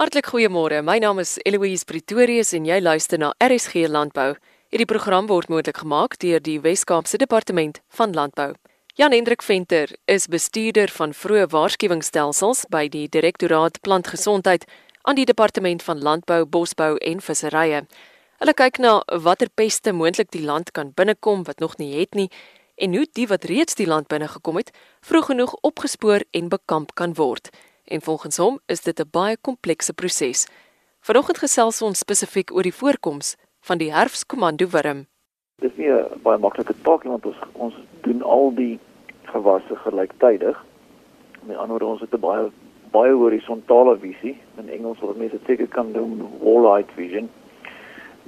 Hartlik goeiemôre. My naam is Eloise Pretorius en jy luister na RSG Landbou. Hierdie program word moontlik gemaak deur die Wes-Kaapse Departement van Landbou. Jan Hendrik Venter is bestuurder van vroeë waarskuwingsstelsels by die Direktoraat Plantgesondheid aan die Departement van Landbou, Bosbou en Visserye. Hulle kyk na watter peste moontlik die land kan binnekom wat nog nie het nie en hoe die wat reeds die land binne gekom het, vroeg genoeg opgespoor en bekamp kan word. En volgens hom is dit 'n baie komplekse proses. Vanoggend gesels ons spesifiek oor die voorkoms van die herfskomando wurm. Dis nie 'n baie maklike taak nie want ons ons doen al die gewasse gelyktydig. Met ander woorde ons het 'n baie baie horisontale visie. In Engels word mense seker kan doen wall-eye vision.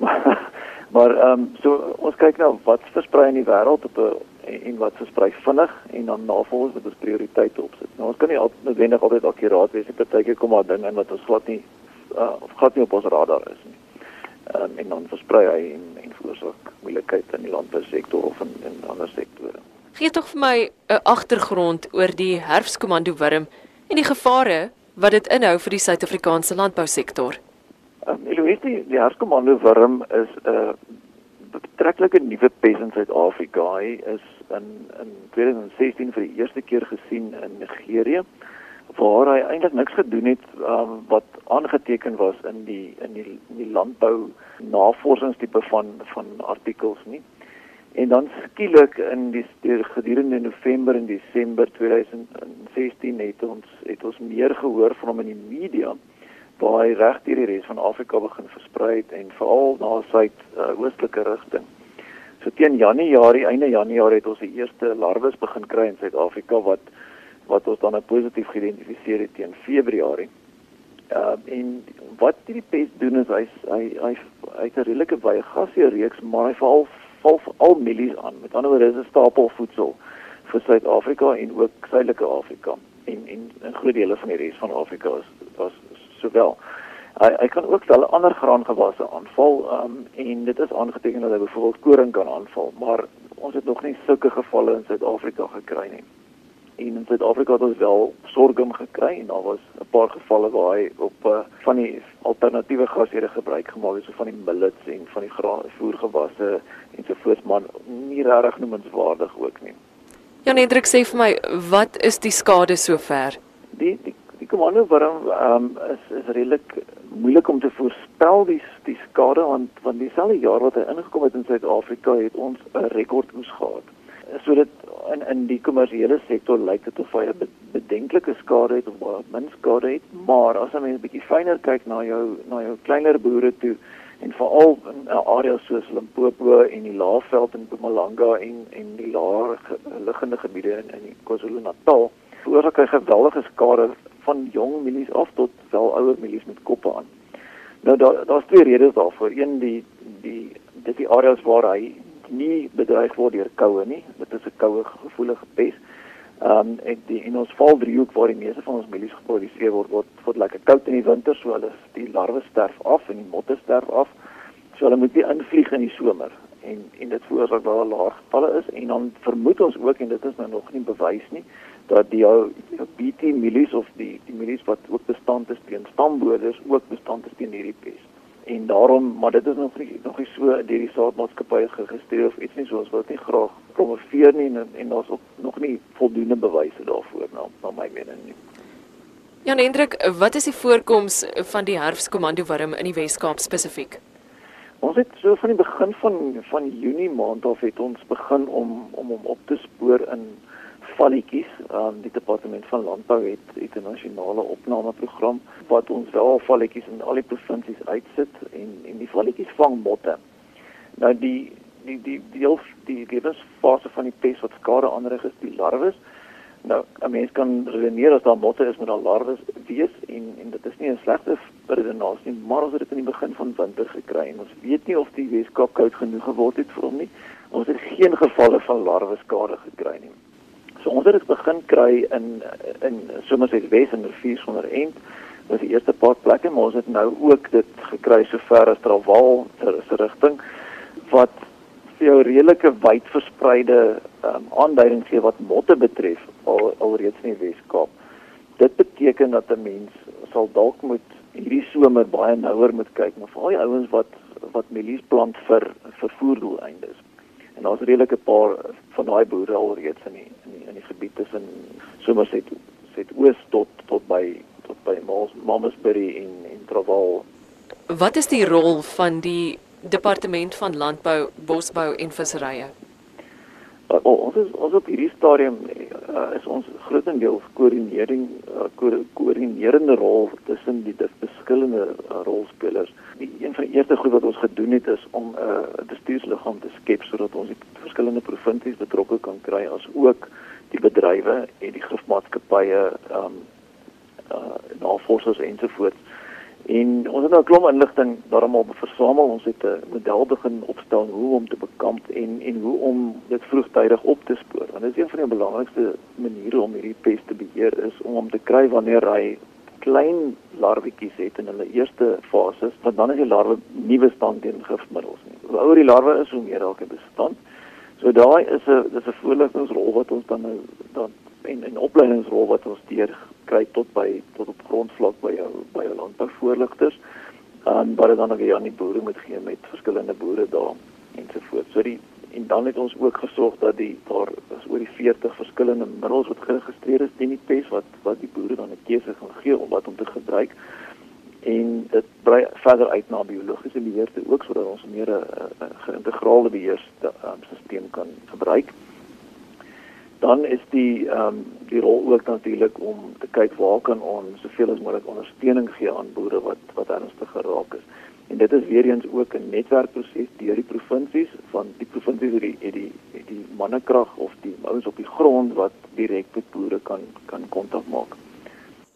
Maar maar ehm um, so ons kyk nou wat versprei in die wêreld op 'n en, en wat versprei vinnig en dan navolgens met ons prioriteite opsit. Nou ons kan nie altyd noodwendig altyd akkuraat wees nie. Partykeer kom daar dinge in wat ons glad nie uh, glad nie op ons radar is nie. Um, en dan versprei hy en en veroorsaak moeilikheid in die landbousektor of in in ander sektore. Gee tog vir my 'n agtergrond oor die herfskomando wurm en die gevare wat dit inhou vir die Suid-Afrikaanse landbousektor. Um, Eloise, die, die herfskomando wurm is 'n uh, betrekkelike nuwe pes in Suid-Afrika. Hy is in in 2016 vir die eerste keer gesien in Nigerië waar hy eintlik niks gedoen het um, wat aangeteken was in die in die in die landbou navorsingstipe van van artikels nie. En dan skielik in die gedurende November en Desember 2016 het ons het ons meer gehoor van hom in die media waar hy reg deur die res van Afrika begin versprei het en veral na suid uh, oostelike rigting. So teen Januarie, einde Januarie het ons die eerste larwes begin kry in Suid-Afrika wat wat ons dan positief geïdentifiseer het teen Februarie. Ehm uh, en wat hierdie pes doen is hy hy hy het 'n redelike baie gasie reeks, maar hy val val al mielies aan. Met ander woorde is 'n stapel voedsel vir Suid-Afrika en ook Suidelike Afrika en en 'n groot dele van die res van Afrika is sowel. Hy hy kan ook wel ander graangewasse aanval um, en dit is aangeteken dat hy byvoorbeeld koring kan aanval, maar ons het nog nie sulke gevalle in Suid-Afrika gekry nie. En in Suid-Afrika het ons wel sorghum gekry en daar was 'n paar gevalle waar hy op uh, van die alternatiewe grasere gebruik gemaak het, so van die millets en van die graanvoergewasse en so voort, maar nie regtig noemenswaardig ook nie. Jan Hendrik sê vir my, wat is die skade sover? Die die die komando waarom um, is is redelik moeilik om te voorspel die die skade want want dieselfde jaar wat hy ingekom het in Suid-Afrika het ons 'n rekord oes gehad. So dit in in die kommersiële sektor lyk dit of hy 'n bedenklike skade het of baie min skade het, maar as 'n bietjie fyner kyk na jou na jou kleiner boere toe en veral in areas soos Limpopo en die Laagveld en Mpumalanga en en die laer liggende gebiede in in KwaZulu-Natal veroorsaak hy geweldige skade van jong mielies af tot wel ouer mielies met koppe aan. Nou daar daar's twee redes daarvoor. Een die die dit die areas waar hy nie bedreig word deur koue nie. Dit is 'n koue gevoelige pes. Ehm um, en die en ons val driehoek waar die meeste van ons mielies geproduseer word word word lekker koud in die winter, so hulle die larwe sterf af en die motte sterf af. So hulle moet nie invlieg in die somer en en dit veroorsaak baie laag gevalle is en dan vermoed ons ook en dit is nou nog nie bewys nie dat die BT milies of die die milies wat ook bestand is teen stamboders ook bestand is teen hierdie pes. En daarom, maar dit is nog nie nog nie so deur die saadmaatskappye geregistreer of iets nie soos wat nie graag promoveer nie en en daar's ook nog nie voldoende bewyse daarvoor na na my mening nie. Jan Hendrik, wat is die voorkoms van die herfskomando warm in die Wes-Kaap spesifiek? Ons het so van die begin van van Junie maand af het ons begin om om om op te spoor in valletjies. Um, die departement van landbou het 'n internasionale opnameprogram wat ons wel valletjies in al die provinsies uitsit en en die valletjies vang motte. Nou die die die deel die lewensfase van die pes wat skade aanrig is die larwes. Nou 'n mens kan redeneer as daar motte is met al larwes wees en en dit is nie 'n slegte redenasie nie, maar ons het dit in die begin van winter gekry en ons weet nie of die Weskaap koud genoeg geword het vir hom nie. Ons het geen gevalle van larweskade gekry nie. So ons het dit begin kry in in Somerset Wes en Rivier sonder. Dit was die eerste paar plekke, maar ons het nou ook dit gekry so ver as Trawal se rigting wat vir jou redelike wyd verspreide um, aanduidings gee wat motte betref al alreeds in die Wes-Kaap. Dit beteken dat 'n mens sal dalk moet hierdie somer baie nouer moet kyk na al die ouens wat wat mielies plant vir vervoerdoeleindes. En daar's redelik 'n paar van daai boere alreeds in die in die in die gebied tussen Somerset set oos tot tot by tot by Malmesbury en en Traval. Wat is die rol van die departement van landbou, bosbou en visserye? Uh, ons is ons op hierdie stadium uh, is ons grootendeels koördinering uh, koördinerende rol tussen die verskillende uh, rolspelers. Die een van die eerste goed wat ons gedoen het is om 'n uh, bestuursliggaam te skep sodat ons die verskillende provinsies betrokke kan kry as ook die bedrywe en die grofmaatskappye ehm um, uh, navorsers ensovoorts. En ons het nou 'n klomp inligting daarom op versamel. Ons het 'n model begin opstel hoe om te bekamp en en hoe om dit vroegtydig op te spoor. Want dit is een van die belangrikste maniere om hierdie pest te beheer is om om te kry wanneer hy klein larwetjies het in hulle eerste fases, want dan is die larwe nie bestand teen gifmiddels nie. Hoe ouer die larwe is, hoe meer dalk hy bestand. So daai is 'n dis 'n voorligtingsrol wat ons dan nou dan en 'n opleidingsrol wat ons deur kry tot by tot op grondvlak by jou by jou landbouvoorligters. Ehm um, wat dan nog weer aan die boere moet gee met verskillende boere daar ensovoorts. So die en dan het ons ook gesorg dat die daar is oor die 40 verskillende middels wat geregistreer is teen die pes wat wat die boere dan 'n keuse gaan gee om wat om te gebruik. En dit brei verder uit na biologiese beheer te ook sodat ons meer 'n geïntegreerde beheerstelsel kan gebruik dan is die ehm um, die rol ook natuurlik om te kyk waar kan ons soveel as moontlik ondersteuning gee aan boere wat wat ernstig geraak is. En dit is weer eens ook 'n netwerkproses deur die provinsies van die provinsies het die het die het die mannekrag of die ouens op die grond wat direk met boere kan kan kontak maak.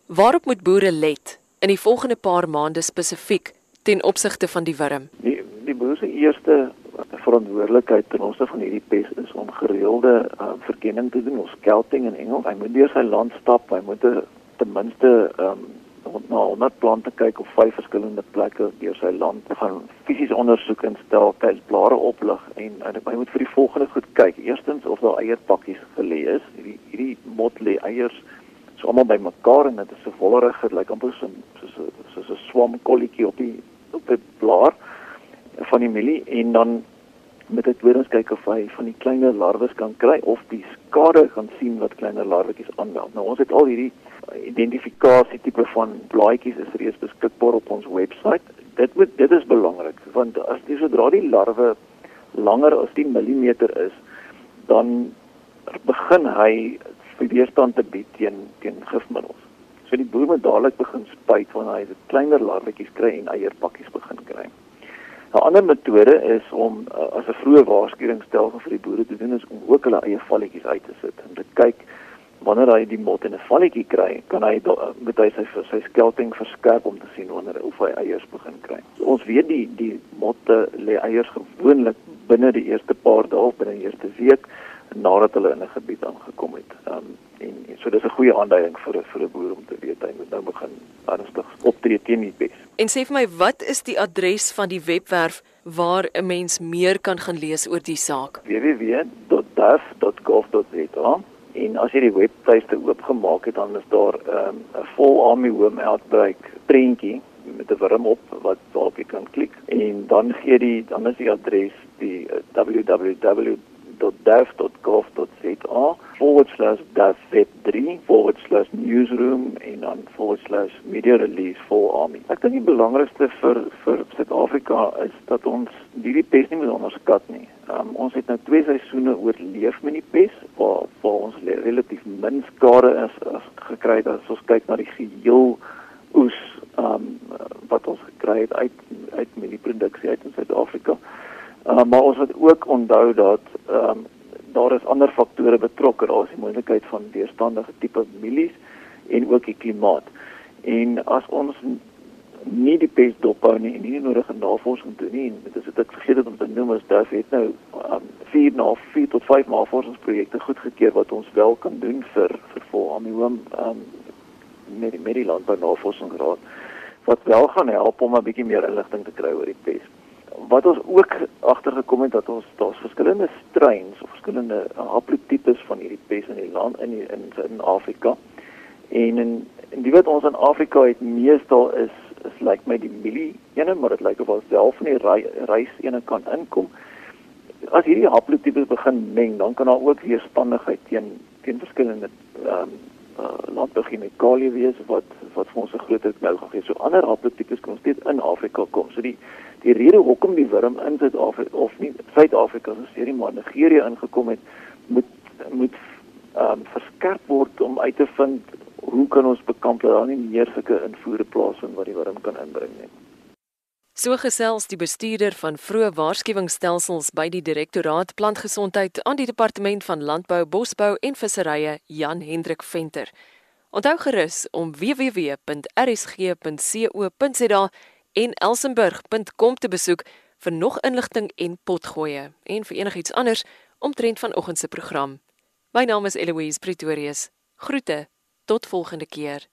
Waarop moet boere let in die volgende paar maande spesifiek ten opsigte van die wurm? Die die boere se eerste verantwoordelikheid ten opsigte van hierdie pes is om gereelde uh, verkenning te doen, ons scouting in Engels. Hy moet deur sy land stap, hy moet ten minste um, na 100 plante kyk op vyf verskillende plekke deur sy land. Gaan fisies ondersoek instel, pes blare oplig en uh, hy moet vir die volgende goed kyk. Eerstens of daar eierpakkies gelê is. Hierdie hierdie mot lê eiers so almal bymekaar en dit is so wollerig, dit lyk amper so soos 'n soos 'n swam kolletjie op die op die blaar van die mielie en dan met dit weer ons kyk of hy van die kleiner larwes kan kry of die skade gaan sien wat kleiner larwetjies aanmeld. Nou ons het al hierdie identifikasie tipe van blaadjies is reeds beskikbaar op ons webwerf. Dit moet dit is belangrik want as jy sodra die larwe langer as 10 mm is, dan begin hy weerstand te bied teen teen gifmiddels. So die boer moet dadelik begin spuit wanneer hy kleiner larwetjies kry en eierpakkies begin kry. 'n ander metode is om uh, as 'n vroeë waarskuwingsstelsel vir die boere te doen is om ook hulle eie valletjies uit te sit en dit kyk wanneer hy die mot in 'n valletjie kry, kan hy met hy sy sy skelting verskerp om te sien wanneer of hy eiers begin kry. So, ons weet die die motte lê eiers gewoonlik binne die eerste paar dae of binne die eerste week nadat hulle in 'n gebied aangekom het. Um, en, en so dis 'n goeie aanduiding vir vir 'n boer om te weet hy moet nou begin ernstig optree teen die pes. En sê vir my, wat is die adres van die webwerf waar 'n mens meer kan gaan lees oor die saak? www.daf.gov.za en as jy die webtuiste oopgemaak het dan is daar ehm, 'n um, vol army home outbreak prentjie met 'n worm op wat waarop jy kan klik en dan gee die dan is die adres die uh, www www.dev.gov.za forward slash devweb3 forward slash newsroom en dan forward slash media release for army. Ek dink die belangrikste vir vir Suid-Afrika is dat ons hierdie pes nie moet onderskat nie. Um, ons het nou twee seisoene oorleef met die pes waar waar ons relatief min skade is as gekry het as ons kyk na die geheel oes um, wat ons gekry het uit uit met die produksie uit in Suid-Afrika. Uh, maar ons moet ook onthou dat ehm um, daar is ander faktore betrokke. Daar is die moontlikheid van weerstandige tipe mielies en ook die klimaat. En as ons nie die pes dophou nie en nie nodige navorsing doen nie, dit is dit ek vergeet het om te noem as daar het nou um, vier na vier tot vyf navorsingsprojekte goedgekeur wat ons wel kan doen vir vir volhamium um, met die Maryland Navorsingsraad wat wel gaan help om 'n bietjie meer inligting te kry oor die pes wat ons ook agtergekom het dat ons daar's verskillende strains of verskillende haplotipes van hierdie pes in die land in die, in in Afrika. En in en die wat ons in Afrika het meestal is is lyk like my die mielie ene, maar dit lyk of al self van die rys ene kan inkom. As hierdie haplotipes begin meng, dan kan daar ook weerstandigheid teen teen verskillende ehm um, uh, landbouchemikalie wees wat wat vir ons 'n groter knou gaan gee. So ander haplotipes kan steeds in Afrika kom. So die die rede hoekom die wurm in Suid-Afrika of nie Suid-Afrika, soos hierdie maar Nigerië ingekom het, moet moet ehm um, verskerp word om uit te vind hoe kan ons bekamp dat daar nie meer sulke invoere plaasvind wat die wurm kan inbring nie. So gesels die bestuurder van vroeë waarskuwingsstelsels by die Direktoraat Plantgesondheid aan die Departement van Landbou, Bosbou en Visserye, Jan Hendrik Venter. Onthou gerus om www.rsg.co.za en elsenburg.com te besoek vir nog inligting en potgoeie en vir enigiets anders omtrent vanoggend se program. My naam is Eloise Pretorius. Groete tot volgende keer.